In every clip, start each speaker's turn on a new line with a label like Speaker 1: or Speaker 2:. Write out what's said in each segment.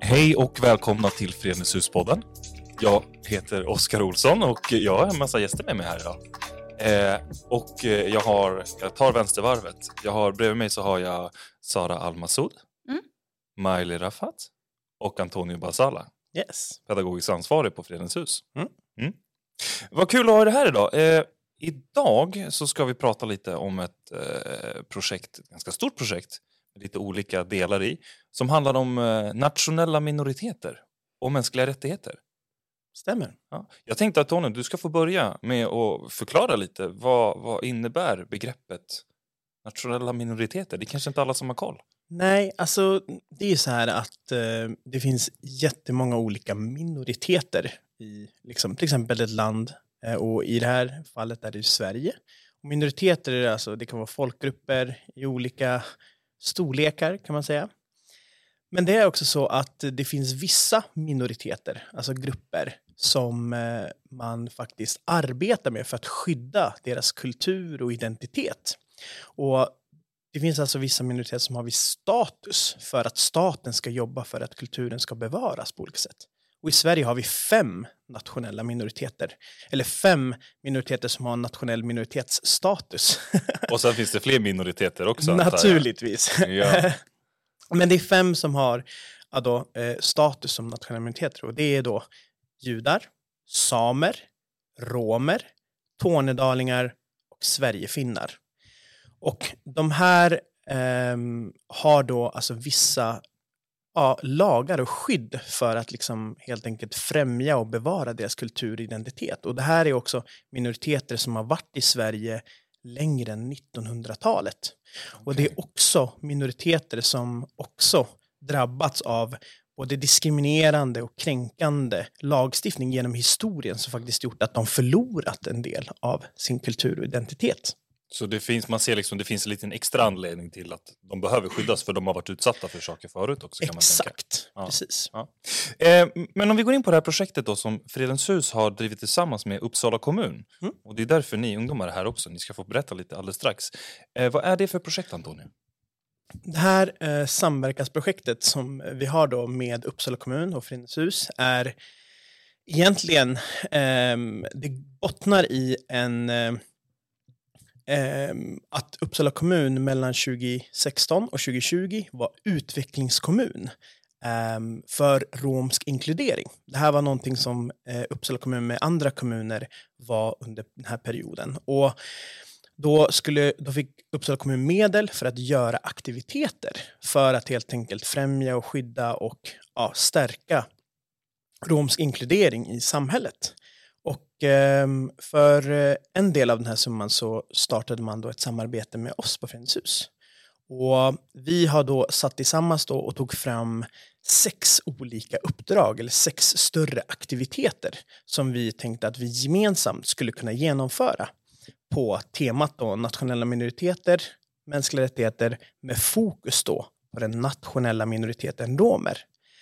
Speaker 1: Hej och välkomna till Föreningshuspodden. Jag heter Oskar Olsson och jag har en massa gäster med mig här idag. Eh, och eh, jag, har, jag tar vänstervarvet. Jag har, bredvid mig så har jag Sara Almasud,
Speaker 2: Mm.
Speaker 1: Miley Rafat och Antonio Basala,
Speaker 3: Yes.
Speaker 1: pedagogisk ansvarig på Fredens hus.
Speaker 3: Mm.
Speaker 1: Mm. Vad kul att ha er här idag. Eh, idag så ska vi prata lite om ett eh, projekt, ett ganska stort projekt med lite olika delar i, som handlar om eh, nationella minoriteter och mänskliga rättigheter.
Speaker 3: Stämmer.
Speaker 1: Ja. Jag tänkte att Tony, du ska få börja med att förklara lite vad, vad innebär begreppet nationella minoriteter? Det är kanske inte alla som har koll.
Speaker 3: Nej, alltså det är ju så här att eh, det finns jättemånga olika minoriteter i liksom, till exempel ett land Eh, och i det här fallet är det Sverige. Och minoriteter är alltså, det kan vara folkgrupper i olika storlekar kan man säga. Men det är också så att det finns vissa minoriteter, alltså grupper, som eh, man faktiskt arbetar med för att skydda deras kultur och identitet. Och det finns alltså vissa minoriteter som har viss status för att staten ska jobba för att kulturen ska bevaras på olika sätt. Och i Sverige har vi fem nationella minoriteter. Eller fem minoriteter som har en nationell minoritetsstatus.
Speaker 1: Och sen finns det fler minoriteter också.
Speaker 3: Naturligtvis.
Speaker 1: Ja.
Speaker 3: Men det är fem som har ja då, eh, status som nationella minoriteter. Och det är då judar, samer, romer, tornedalingar och sverigefinnar. Och de här ehm, har då alltså vissa ja, lagar och skydd för att liksom helt enkelt främja och bevara deras kulturidentitet. Och det här är också minoriteter som har varit i Sverige längre än 1900-talet. Och det är också minoriteter som också drabbats av både diskriminerande och kränkande lagstiftning genom historien som faktiskt gjort att de förlorat en del av sin kultur och identitet.
Speaker 1: Så det finns, man ser liksom, det finns en liten extra anledning till att de behöver skyddas för de har varit utsatta för saker förut också. Kan Man tänka.
Speaker 3: Exakt,
Speaker 1: Ja.
Speaker 3: precis.
Speaker 1: Eh, men om vi går in på det här projektet då som Fredens hus har drivit tillsammans med Uppsala kommun.
Speaker 3: Mm.
Speaker 1: Och det är därför ni ungdomar är här också. Ni ska få berätta lite alldeles strax. Eh, vad är det för projekt Antonio?
Speaker 3: Det här eh, samverkansprojektet som vi har då med Uppsala kommun och Föreningens hus är egentligen, ehm, det bottnar i en eh, Ehm, att Uppsala kommun mellan 2016 och 2020 var utvecklingskommun ehm, för romsk inkludering. Det här var någonting som eh, Uppsala kommun med andra kommuner var under den här perioden. Och då, skulle, då fick Uppsala kommun medel för att göra aktiviteter för att helt enkelt främja och skydda och ja, stärka romsk inkludering i samhället. Och ehm, för eh, en del av den här summan så startade man då ett samarbete med oss på Friends hus. Och vi har då satt tillsammans då och tog fram sex olika uppdrag eller sex större aktiviteter som vi tänkte att vi gemensamt skulle kunna genomföra på temat då nationella minoriteter, mänskliga rättigheter med fokus då på den nationella minoriteten romer.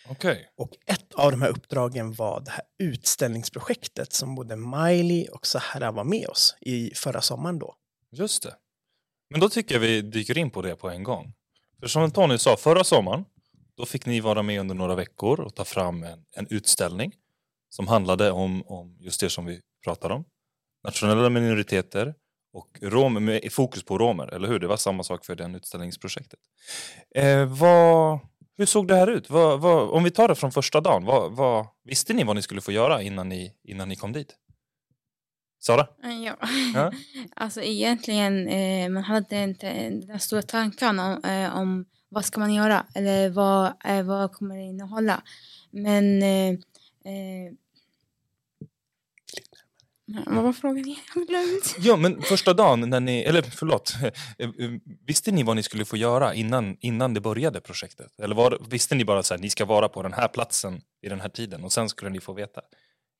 Speaker 1: Okej.
Speaker 3: Och ett av de här uppdragen var det här utställningsprojektet som både Miley och Sahara var med oss i förra sommaren då.
Speaker 1: Just det. Men då tycker jag vi dyker in på det på en gång. För som Tony sa, förra sommaren då fick ni vara med under några veckor och ta fram en, en utställning som handlade om, om just det som vi pratar om. Nationella minoriteter och rom, med fokus på romer, eller hur? Det var samma sak för det utställningsprojektet. Eh, vad, hur såg det här ut? Vad, vad, om vi tar det från första dagen, vad, visste ni vad ni skulle få göra innan ni, innan ni kom dit? Sara?
Speaker 2: Ja.
Speaker 1: Ja.
Speaker 2: Alltså egentligen, eh, man hade inte den stora tanken om, eh, om vad ska man göra eller vad, eh, vad kommer det innehålla. Men eh, eh, vad var frågan igen? Jag.
Speaker 1: Ja, men första dagen när ni, eller förlåt, visste ni vad ni skulle få göra innan, innan det började projektet? Eller var, visste ni bara att ni ska vara på den här platsen i den här tiden och sen skulle ni få veta?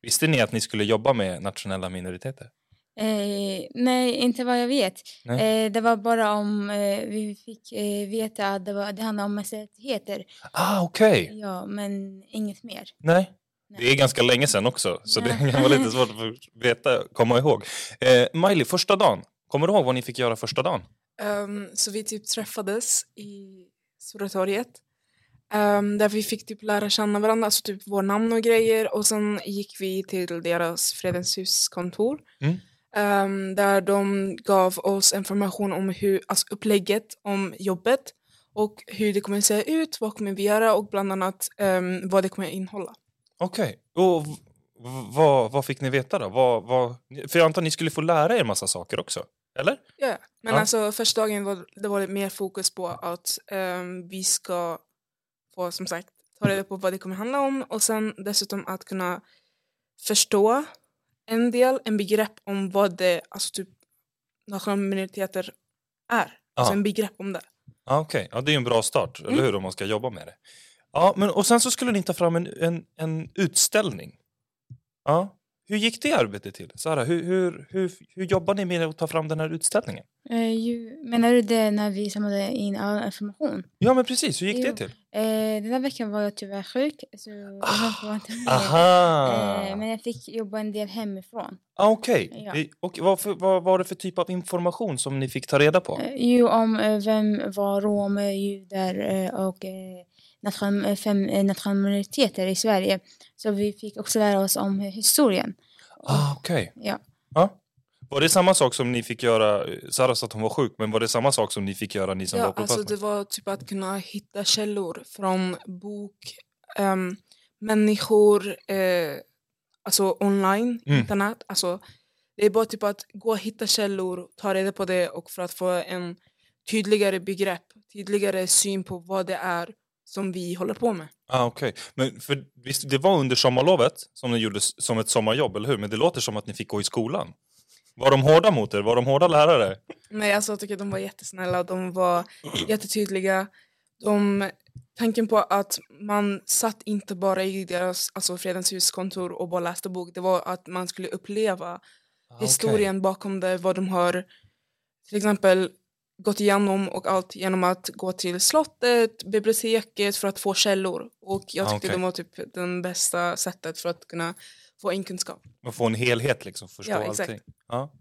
Speaker 1: Visste ni att ni skulle jobba med nationella minoriteter?
Speaker 2: Eh, nej, inte vad jag vet. Eh, det var bara om eh, vi fick eh, veta att det, var, det handlade om mänskliga rättigheter.
Speaker 1: Ah, okej.
Speaker 2: Ja, men inget mer.
Speaker 1: Nej. Det är ganska länge sedan också, så det kan vara lite svårt att veta, komma ihåg. Eh, Miley, första dagen Kommer du ihåg vad ni fick göra första dagen?
Speaker 4: Ehm, så vi typ träffades i Stora torget. ehm, där vi fick typ lära känna varandra, alltså typ vår namn och grejer. Och sen gick vi till deras Fredens hus-kontor.
Speaker 1: Mm.
Speaker 4: ehm, där de gav oss information om hur, alltså upplägget om jobbet. Och hur det kommer att se ut, vad kommer vi göra och bland annat ehm, vad det kommer att innehålla.
Speaker 1: Okej, och v- v- vad, vad fick ni veta då? Vad, vad, för jag antar att ni skulle få lära er massa saker också? Eller?
Speaker 4: Ja, men
Speaker 1: Ja.
Speaker 4: alltså första dagen var det var mer fokus på att ehm, vi ska få som sagt ta reda på vad det kommer handla om och sen dessutom att kunna förstå en del, en begrepp om vad det, alltså typ nationella minoriteter är. Alltså
Speaker 1: Ja.
Speaker 4: en begrepp om det.
Speaker 1: Ja, Okej, ja, det är en bra start,
Speaker 4: Mm.
Speaker 1: eller hur? Om man ska jobba med det. Ja, men, och sen så skulle ni ta fram en, en, en utställning. Ja. Hur gick det arbetet till? Sara, hur, hur, hur, hur jobbar ni med att ta fram den här utställningen?
Speaker 2: Eh, ju, menar du det när vi samlade in all information?
Speaker 1: Ja, men precis. Hur gick det
Speaker 2: Jo.
Speaker 1: till?
Speaker 2: Eh, den här veckan var jag tyvärr sjuk så jag var inte med.
Speaker 1: Aha!
Speaker 2: Eh, men jag fick jobba en del hemifrån.
Speaker 1: ah, Okej.
Speaker 2: Ja.
Speaker 1: Det- Och vad, för, vad var det för typ av information som ni fick ta reda på?
Speaker 2: Eh, jo, om eh, vem var romer, judar eh, och eh, nation, eh, fem eh, nationaliteter i Sverige. Så vi fick också lära oss om eh, historien.
Speaker 1: Ah, Okej.
Speaker 2: Ja.
Speaker 1: Ja. Var det samma sak som ni fick göra? Sara sa att hon var sjuk, men var det samma sak som ni fick göra ni som var
Speaker 4: Ja,
Speaker 1: på
Speaker 4: alltså
Speaker 1: plats?
Speaker 4: det var typ att kunna hitta källor från bok, ehm, människor, eh, alltså online,
Speaker 1: Mm.
Speaker 4: internet. Alltså, det är bara typ att gå och hitta källor, ta reda på det och för att få en tydligare begrepp, tydligare syn på vad det är som vi håller på med.
Speaker 1: Ah, Okej, men för visst, det var under sommarlovet som ni gjorde som ett sommarjobb, eller hur? Men det låter som att ni fick gå i skolan. Var de hårda mot er? Var de hårda lärare?
Speaker 4: Nej, alltså jag tycker de var jättesnälla, de var jättetydliga. De, tanken på att man satt inte bara i deras alltså Fredens hus-kontor och bara läste bok, det var att man skulle uppleva
Speaker 1: Ah,
Speaker 4: historien bakom det, vad de har till exempel gått igenom och allt genom att gå till slottet, biblioteket för att få källor. Och jag
Speaker 1: Ah,
Speaker 4: tyckte
Speaker 1: okej.
Speaker 4: de var typ den bästa sättet för att kunna få in kunskap.
Speaker 1: Man får en helhet liksom, förstå
Speaker 4: Ja, exakt.
Speaker 1: allting. Ja.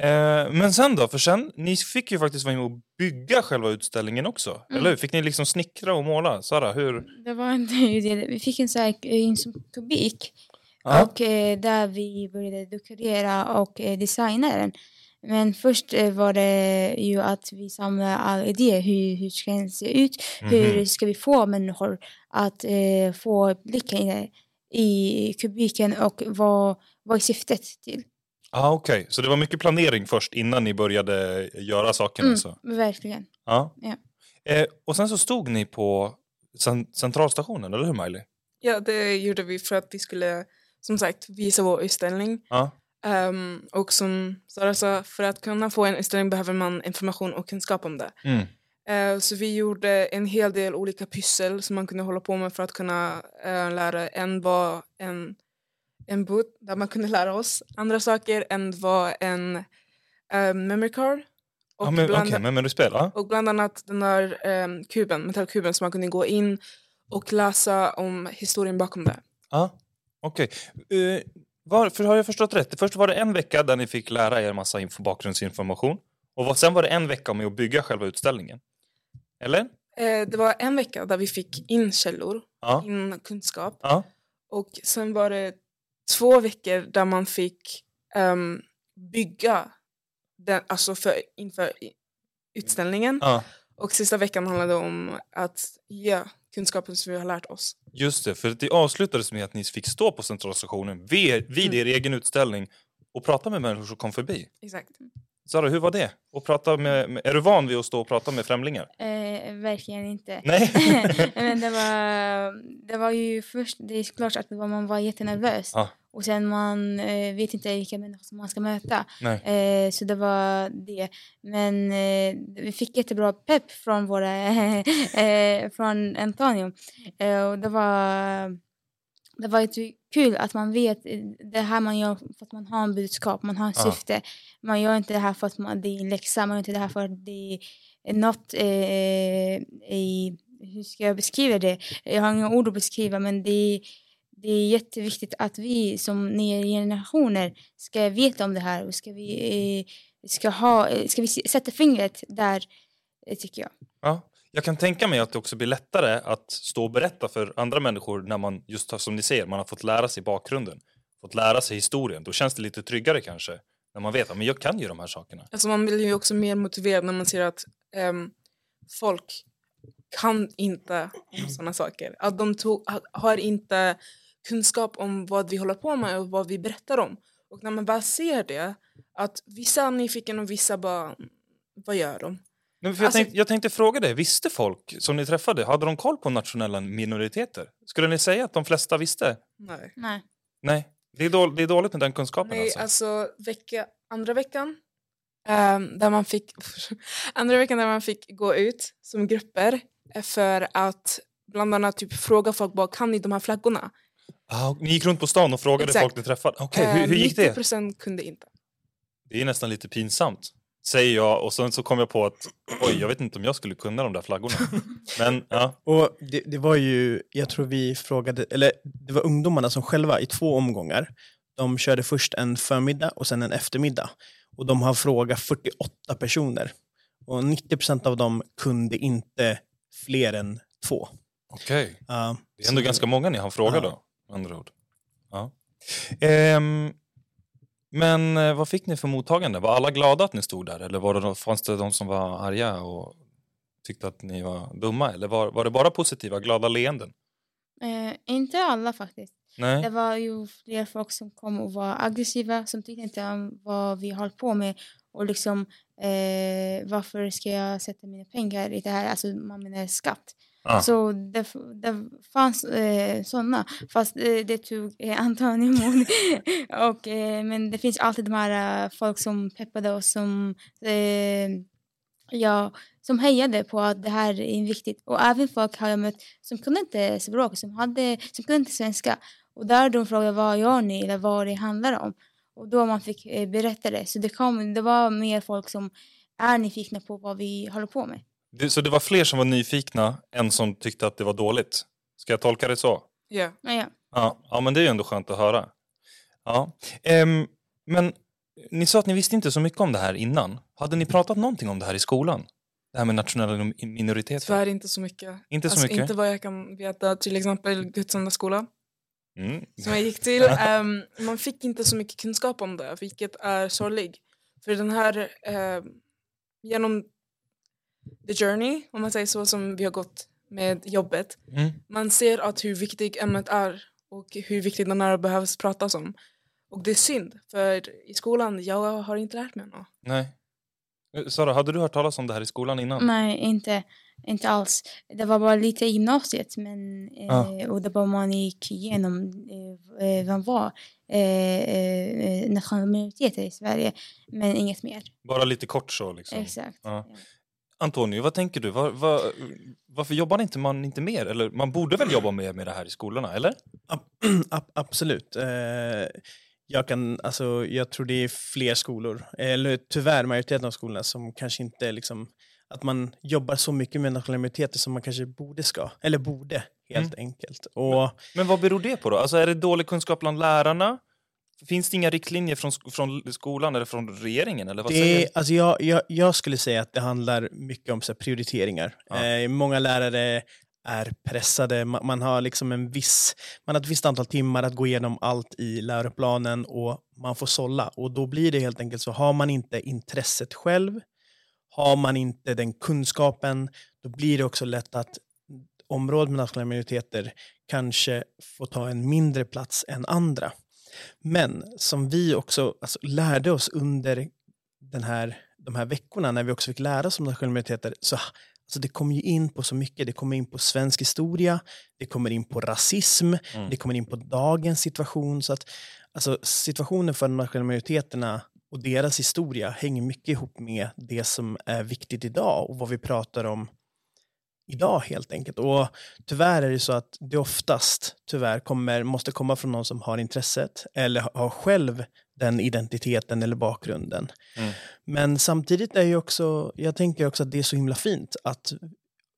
Speaker 1: Eh, men sen då? För sen, ni fick ju faktiskt vara med och bygga själva utställningen också,
Speaker 2: Mm.
Speaker 1: eller hur? Fick ni liksom snickra och måla? Sara, hur?
Speaker 2: Det var inte ju det. Vi fick en sån här eh, en sån kubik
Speaker 1: Ja.
Speaker 2: och eh, där vi började dekorera och eh, designa den. Men först eh, var det ju att vi samlade all idéer. Hur, hur ska den se ut? Hur
Speaker 1: Mhm.
Speaker 2: ska vi få människor att eh, få blicka in i kubiken och vad, vad är syftet till?
Speaker 1: Ah, Okej, så det var mycket planering först innan ni började göra sakerna?
Speaker 2: Mm,
Speaker 1: Så.
Speaker 2: verkligen.
Speaker 1: Ja.
Speaker 2: Ja.
Speaker 1: Eh, och sen så stod ni på cen- centralstationen, eller hur Miley?
Speaker 4: Ja, det gjorde vi för att vi skulle som sagt visa vår utställning.
Speaker 1: Ja.
Speaker 4: Ehm, och som Sara sa, för att kunna få en utställning behöver man information och kunskap om det.
Speaker 1: Mm.
Speaker 4: Eh, så vi gjorde en hel del olika pyssel som man kunde hålla på med för att kunna eh, lära. En var en, en boot där man kunde lära oss andra saker. En var en uh, memory card. Och,
Speaker 1: Ja, men,
Speaker 4: bland,
Speaker 1: okej, men, men
Speaker 4: och bland annat den där um, kuben, metallkuben som man kunde gå in och läsa om historien bakom det.
Speaker 1: Ja, okej. Eh, varför har jag förstått rätt? Först var det en vecka där ni fick lära er massa info, bakgrundsinformation. Och sen var det en vecka med att bygga själva utställningen. Eller?
Speaker 4: Eh, det var en vecka där vi fick in källor,
Speaker 1: Ja.
Speaker 4: in kunskap.
Speaker 1: Ja.
Speaker 4: Och sen var det två veckor där man fick ehm, bygga den, alltså för, inför utställningen.
Speaker 1: ja.
Speaker 4: Och sista veckan handlade om att ge kunskapen som vi har lärt oss.
Speaker 1: Just det, för det avslutades med att ni fick stå på centralstationen vid, vid er egen utställning och prata med människor som kom förbi.
Speaker 4: Exakt.
Speaker 1: Sara, hur var det? Och prata med, med, är du van vid att stå och prata med främlingar?
Speaker 2: Eh, verkligen inte.
Speaker 1: Nej.
Speaker 2: Men det var, det var ju först, det är klart att man var jättenervös.
Speaker 1: Ja.
Speaker 2: Och sen man eh, vet inte vilka människor som man ska möta. Eh, så det var det. Men eh, vi fick jättebra pepp från våra, eh, från Antonio. Eh, och det var, det var kul att man vet det här man gör för att man har en budskap, man har ett
Speaker 1: Ja.
Speaker 2: syfte. Man gör inte det här för att man, det är en läxa, man gör inte det här för att det är något eh, i, hur ska jag beskriva det? Jag har inga ord att beskriva men det är, det är jätteviktigt att vi som nya generationer ska veta om det här och ska vi ska, ha, eh, ska vi sätta fingret där, eh, tycker jag.
Speaker 1: Ja. Jag kan tänka mig att det också blir lättare att stå och berätta för andra människor när man, just som ni ser, man har fått lära sig bakgrunden. Fått lära sig historien. Då känns det lite tryggare kanske. När man vet att men jag kan ju de här sakerna.
Speaker 4: Alltså man blir ju också mer motiverad när man ser att ehm, folk kan inte sådana saker. Att de to- ha- har inte kunskap om vad vi håller på med och vad vi berättar om. Och när man väl ser det, att vissa är nyfikna och vissa bara, vad gör de?
Speaker 1: Men för jag,
Speaker 4: Alltså-
Speaker 1: tänkte, jag tänkte fråga dig, visste folk som ni träffade, hade de koll på nationella minoriteter? Skulle ni säga att de flesta visste?
Speaker 4: Nej.
Speaker 2: Nej.
Speaker 1: Nej, det är, dåligt, det är dåligt med den kunskapen
Speaker 4: Nej,
Speaker 1: alltså.
Speaker 4: alltså vecka, andra veckan ehm, där man fick andra veckan där man fick gå ut som grupper eh, för att bland annat typ fråga folk bara kan ni de här flaggorna?
Speaker 1: Ah, ni gick runt på stan och frågade
Speaker 4: Exakt.
Speaker 1: folk ni träffade? Okej, hur,
Speaker 4: Eh,
Speaker 1: hur gick det?
Speaker 4: 90% kunde inte.
Speaker 1: Det är nästan lite pinsamt, säger jag och sen så kom jag på att oj, jag vet inte om jag skulle kunna de där flaggorna. Men ja,
Speaker 3: Och det, det var ju, jag tror vi frågade, eller det var ungdomarna som själva i två omgångar, de körde först en förmiddag och sen en eftermiddag. Och de har frågat 48 personer. Och 90% av dem kunde inte fler än två.
Speaker 1: okej.
Speaker 3: Ja,
Speaker 1: Det är ändå ganska många ni har frågat
Speaker 3: Ja.
Speaker 1: då, andra ord. Ja. Ehm, men eh, vad fick ni för mottagande? Var alla glada att ni stod där? Eller var det, fanns det de som var arga och tyckte att ni var dumma? Eller var, var det bara positiva, glada leenden?
Speaker 2: Eh, inte alla faktiskt.
Speaker 1: Nej?
Speaker 2: Det var ju fler folk som kom och var aggressiva som tyckte inte om vad vi höll på med och liksom eh, varför ska jag sätta mina pengar i det här, alltså man menar skatt.
Speaker 1: Ah.
Speaker 2: Så det, det fanns eh, sådana, fast eh, det tog eh, Antonio emot. och, eh, men det finns alltid de här eh, folk som peppade oss som eh, ja, som hejade på att det här är viktigt. Och även folk har jag mött som kunde inte språk, som, hade, som kunde inte svenska. Och där de frågade vad gör ni eller vad det handlar om. Och då man fick eh, berätta det. Så det, kom, det var mer folk som är nyfikna på vad vi håller på med.
Speaker 1: Det, så det var fler som var nyfikna än som tyckte att det var dåligt? Ska jag tolka det så?
Speaker 4: Ja.
Speaker 2: Men ja.
Speaker 1: Ja, ja men det är ju ändå skönt att höra. Ja. Ehm, men ni sa att ni visste inte så mycket om det här innan. Hade ni pratat någonting om det här i skolan? Det här med nationella minoriteter?
Speaker 4: Tyvärr inte så mycket.
Speaker 1: Inte så
Speaker 4: alltså,
Speaker 1: mycket?
Speaker 4: Inte vad jag kan veta, till exempel Guds skola
Speaker 1: Mm.
Speaker 4: som jag gick till. ehm, man fick inte så mycket kunskap om det, vilket är sorgligt. För den här, ehm, genom the journey, om man säger så, som vi har gått med jobbet,
Speaker 1: Mm.
Speaker 4: man ser att hur viktigt ämnet är och hur viktigt den är och behövs pratas om. Och det är synd, för i skolan, jag har inte lärt mig något.
Speaker 1: Nej. Eh, Sara, hade du hört talas om det här i skolan innan?
Speaker 2: Nej, inte, inte alls. Det var bara lite i gymnasiet. Men, eh,
Speaker 1: Ja.
Speaker 2: Och det var man gick igenom eh, eh, vad var eh, eh, nationella minoriteter i Sverige. Men inget mer.
Speaker 1: Bara lite kort så liksom.
Speaker 2: Exakt.
Speaker 1: Ja.
Speaker 2: Ja.
Speaker 1: Antonio, vad tänker du? Var, var, varför jobbar inte man inte mer? Eller man borde väl jobba mer med det här i skolorna, eller?
Speaker 3: Ab- ab- absolut. Eh, jag, kan, alltså, jag tror det är fler skolor, eller tyvärr majoriteten av skolorna som kanske inte liksom, att man jobbar så mycket med nationella minoriteter som man kanske borde ska, eller borde helt enkelt. Och
Speaker 1: Men vad beror det på då? Alltså är det dålig kunskap bland lärarna? Finns det inga riktlinjer från, från skolan eller från regeringen? Eller vad
Speaker 3: det,
Speaker 1: säger
Speaker 3: alltså jag, jag, jag skulle säga att det handlar mycket om så här, prioriteringar.
Speaker 1: Ja.
Speaker 3: Eh, många lärare är pressade, man, man har liksom en viss, man har ett visst antal timmar att gå igenom allt i läroplanen och man får sålla. Och då blir det helt enkelt så, har man inte intresset själv, har man inte den kunskapen, då blir det också lätt att området med nationella minoriteter kanske får ta en mindre plats än andra. Men som vi också alltså, lärde oss under den här, de här veckorna när vi också fick lära oss om nationella minoriteter, så alltså, det kommer ju in på så mycket. Det kommer in på svensk historia, det kommer in på rasism,
Speaker 1: Mm.
Speaker 3: det kommer in på dagens situation. Så att, alltså, situationen för de nationella minoriteterna och deras historia hänger mycket ihop med det som är viktigt idag och vad vi pratar om idag helt enkelt. Och tyvärr är det så att det oftast tyvärr kommer, måste komma från någon som har intresset eller har själv den identiteten eller bakgrunden.
Speaker 1: Mm.
Speaker 3: Men samtidigt är ju också, jag tänker också att det är så himla fint att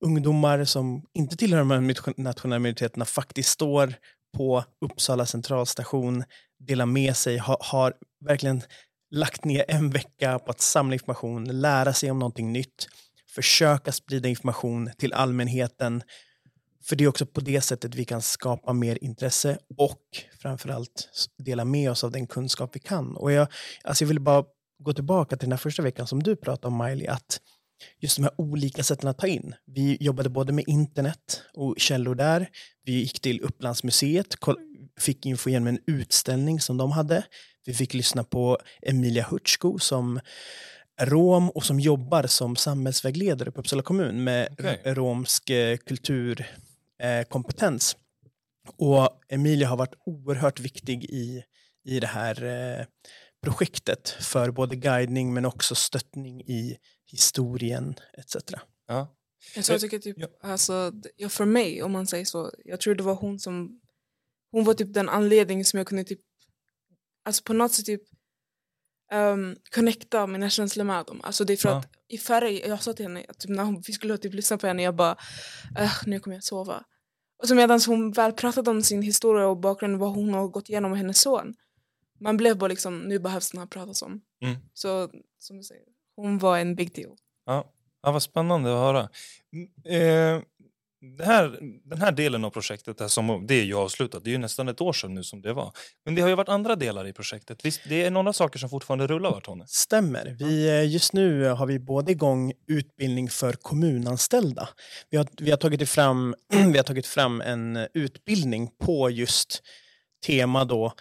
Speaker 3: ungdomar som inte tillhör de här nationella minoriteterna faktiskt står på Uppsala centralstation, delar med sig, har, har verkligen lagt ner en vecka på att samla information, lära sig om någonting nytt, försöka sprida information till allmänheten. För det är också på det sättet vi kan skapa mer intresse och framförallt dela med oss av den kunskap vi kan. Och jag, alltså jag vill bara gå tillbaka till den här första veckan som du pratade om, Miley, att just de här olika sätten att ta in. Vi jobbade både med internet och källor där. Vi gick till Upplandsmuseet, fick info genom en utställning som de hade. Vi fick lyssna på Emilia Hurtsko som rom och som jobbar som samhällsvägledare på Uppsala kommun med okay. romsk eh, kulturkompetens. Och Emilia har varit oerhört viktig i, i det här eh, projektet för både guidning men också stöttning i historien etc.
Speaker 4: Ja. Alltså, jag tycker typ, ja. alltså, ja, för mig om man säger så, jag tror det var hon som, hon var typ den anledningen som jag kunde typ, alltså på något sätt typ um, connecta mina känslor med dem. Alltså det är för ja. att i färg, jag sa till henne, typ, när vi skulle typ lyssna på henne, jag bara, nu kommer jag sova. Och så medan hon väl pratade om sin historia och bakgrund, vad hon har gått igenom med hennes son, man blev bara liksom, nu behövs den här pratas om. Mm. Så som du säger, hon var en big deal.
Speaker 1: Ja, ja vad spännande att höra. Eh, det här, den här delen av projektet är, som, det är ju avslutat. Det är ju nästan ett år sedan nu som det var. Men det har ju varit andra delar i projektet. Visst, det är några saker som fortfarande rullar, va Tony?
Speaker 3: Stämmer. Vi, eh, just nu har vi både igång utbildning för kommunanställda. Vi har, vi har, tagit, fram, vi har tagit fram en eh, utbildning på just tema då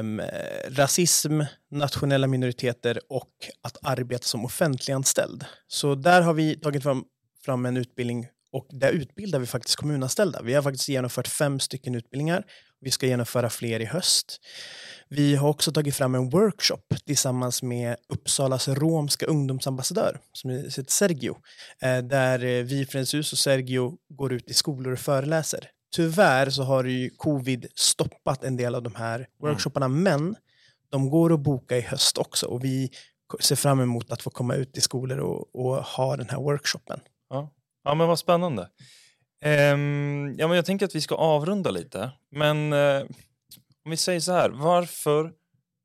Speaker 3: Um, rasism, nationella minoriteter och att arbeta som offentliganställd. Så där har vi tagit fram, fram en utbildning och där utbildar vi faktiskt kommunanställda. Vi har faktiskt genomfört fem stycken utbildningar. Vi ska genomföra fler i höst. Vi har också tagit fram en workshop tillsammans med Uppsalas romska ungdomsambassadör som heter Sergio. Eh, där vi, Friends hus och Sergio går ut i skolor och föreläser. Tyvärr så har ju covid stoppat en del av de här mm. workshopparna, mm. men de går att boka i höst också och vi ser fram emot att få komma ut i skolor och, och ha den här workshopen.
Speaker 1: Ja, men vad spännande. Um, ja, men jag tänker att vi ska avrunda lite, men uh, om vi säger så här, varför,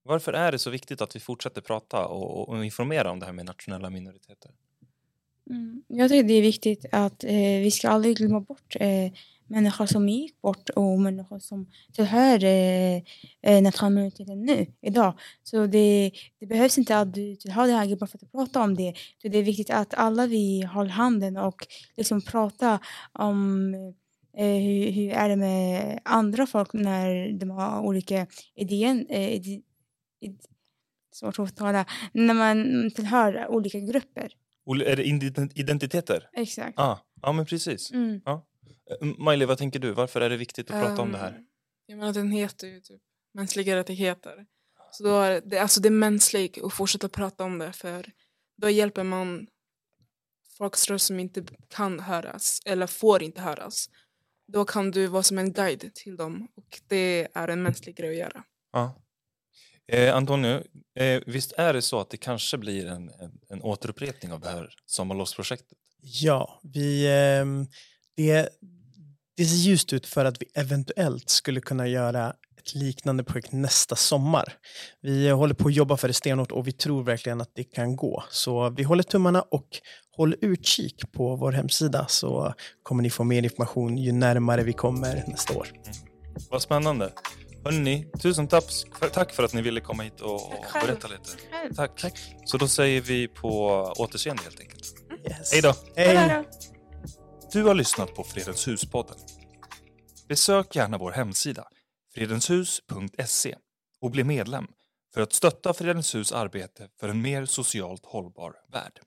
Speaker 1: varför är det så viktigt att vi fortsätter prata och, och informera om det här med nationella minoriteter?
Speaker 2: Mm, jag tycker det är viktigt att eh, vi ska aldrig glömma bort eh, människor som gick bort och människor som tillhör eh, eh nationalminoriteten nu, idag. Så det, det, behövs inte att du tillhör det här bara för att prata om det. Så det är viktigt att alla vi håller handen och liksom prata om eh, hur, hur är det med andra folk när de har olika idéer, eh, ide, ide, svårt att tala, när man tillhör olika grupper.
Speaker 1: Är det identiteter?
Speaker 2: Exakt.
Speaker 1: Ah, ja, men precis. Mm. Ja. Eh, Miley, vad tänker du? Varför är det viktigt att prata um, om det här? Ehm,
Speaker 4: jag menar, den heter ju typ mänskliga rättigheter. Så då är det, alltså det är mänskligt att fortsätta prata om det för då hjälper man folks röst som inte kan höras eller får inte höras. Då kan du vara som en guide till dem och det är en mänsklig grej att göra.
Speaker 1: Ja. Eh, Antonio, eh, visst är det så att det kanske blir en, en, en återupprepning av det här sommarlovsprojektet?
Speaker 3: Ja, vi, eh, det, det ser ljust ut för att vi eventuellt skulle kunna göra ett liknande projekt nästa sommar. Vi håller på att jobba för det stenhårt och vi tror verkligen att det kan gå. Så vi håller tummarna och håll utkik på vår hemsida så kommer ni få mer information ju närmare vi kommer nästa år.
Speaker 1: Vad spännande. Hörrni, tusen tack för, tack för att ni ville komma hit och, och berätta lite. Tack. tack. Så då säger vi på återseende helt enkelt. Yes. Hej då.
Speaker 3: Hej.
Speaker 1: Du har lyssnat på Fredens hus-podden. Besök gärna vår hemsida, fredenshus.se och bli medlem för att stötta Fredens hus arbete för en mer socialt hållbar värld.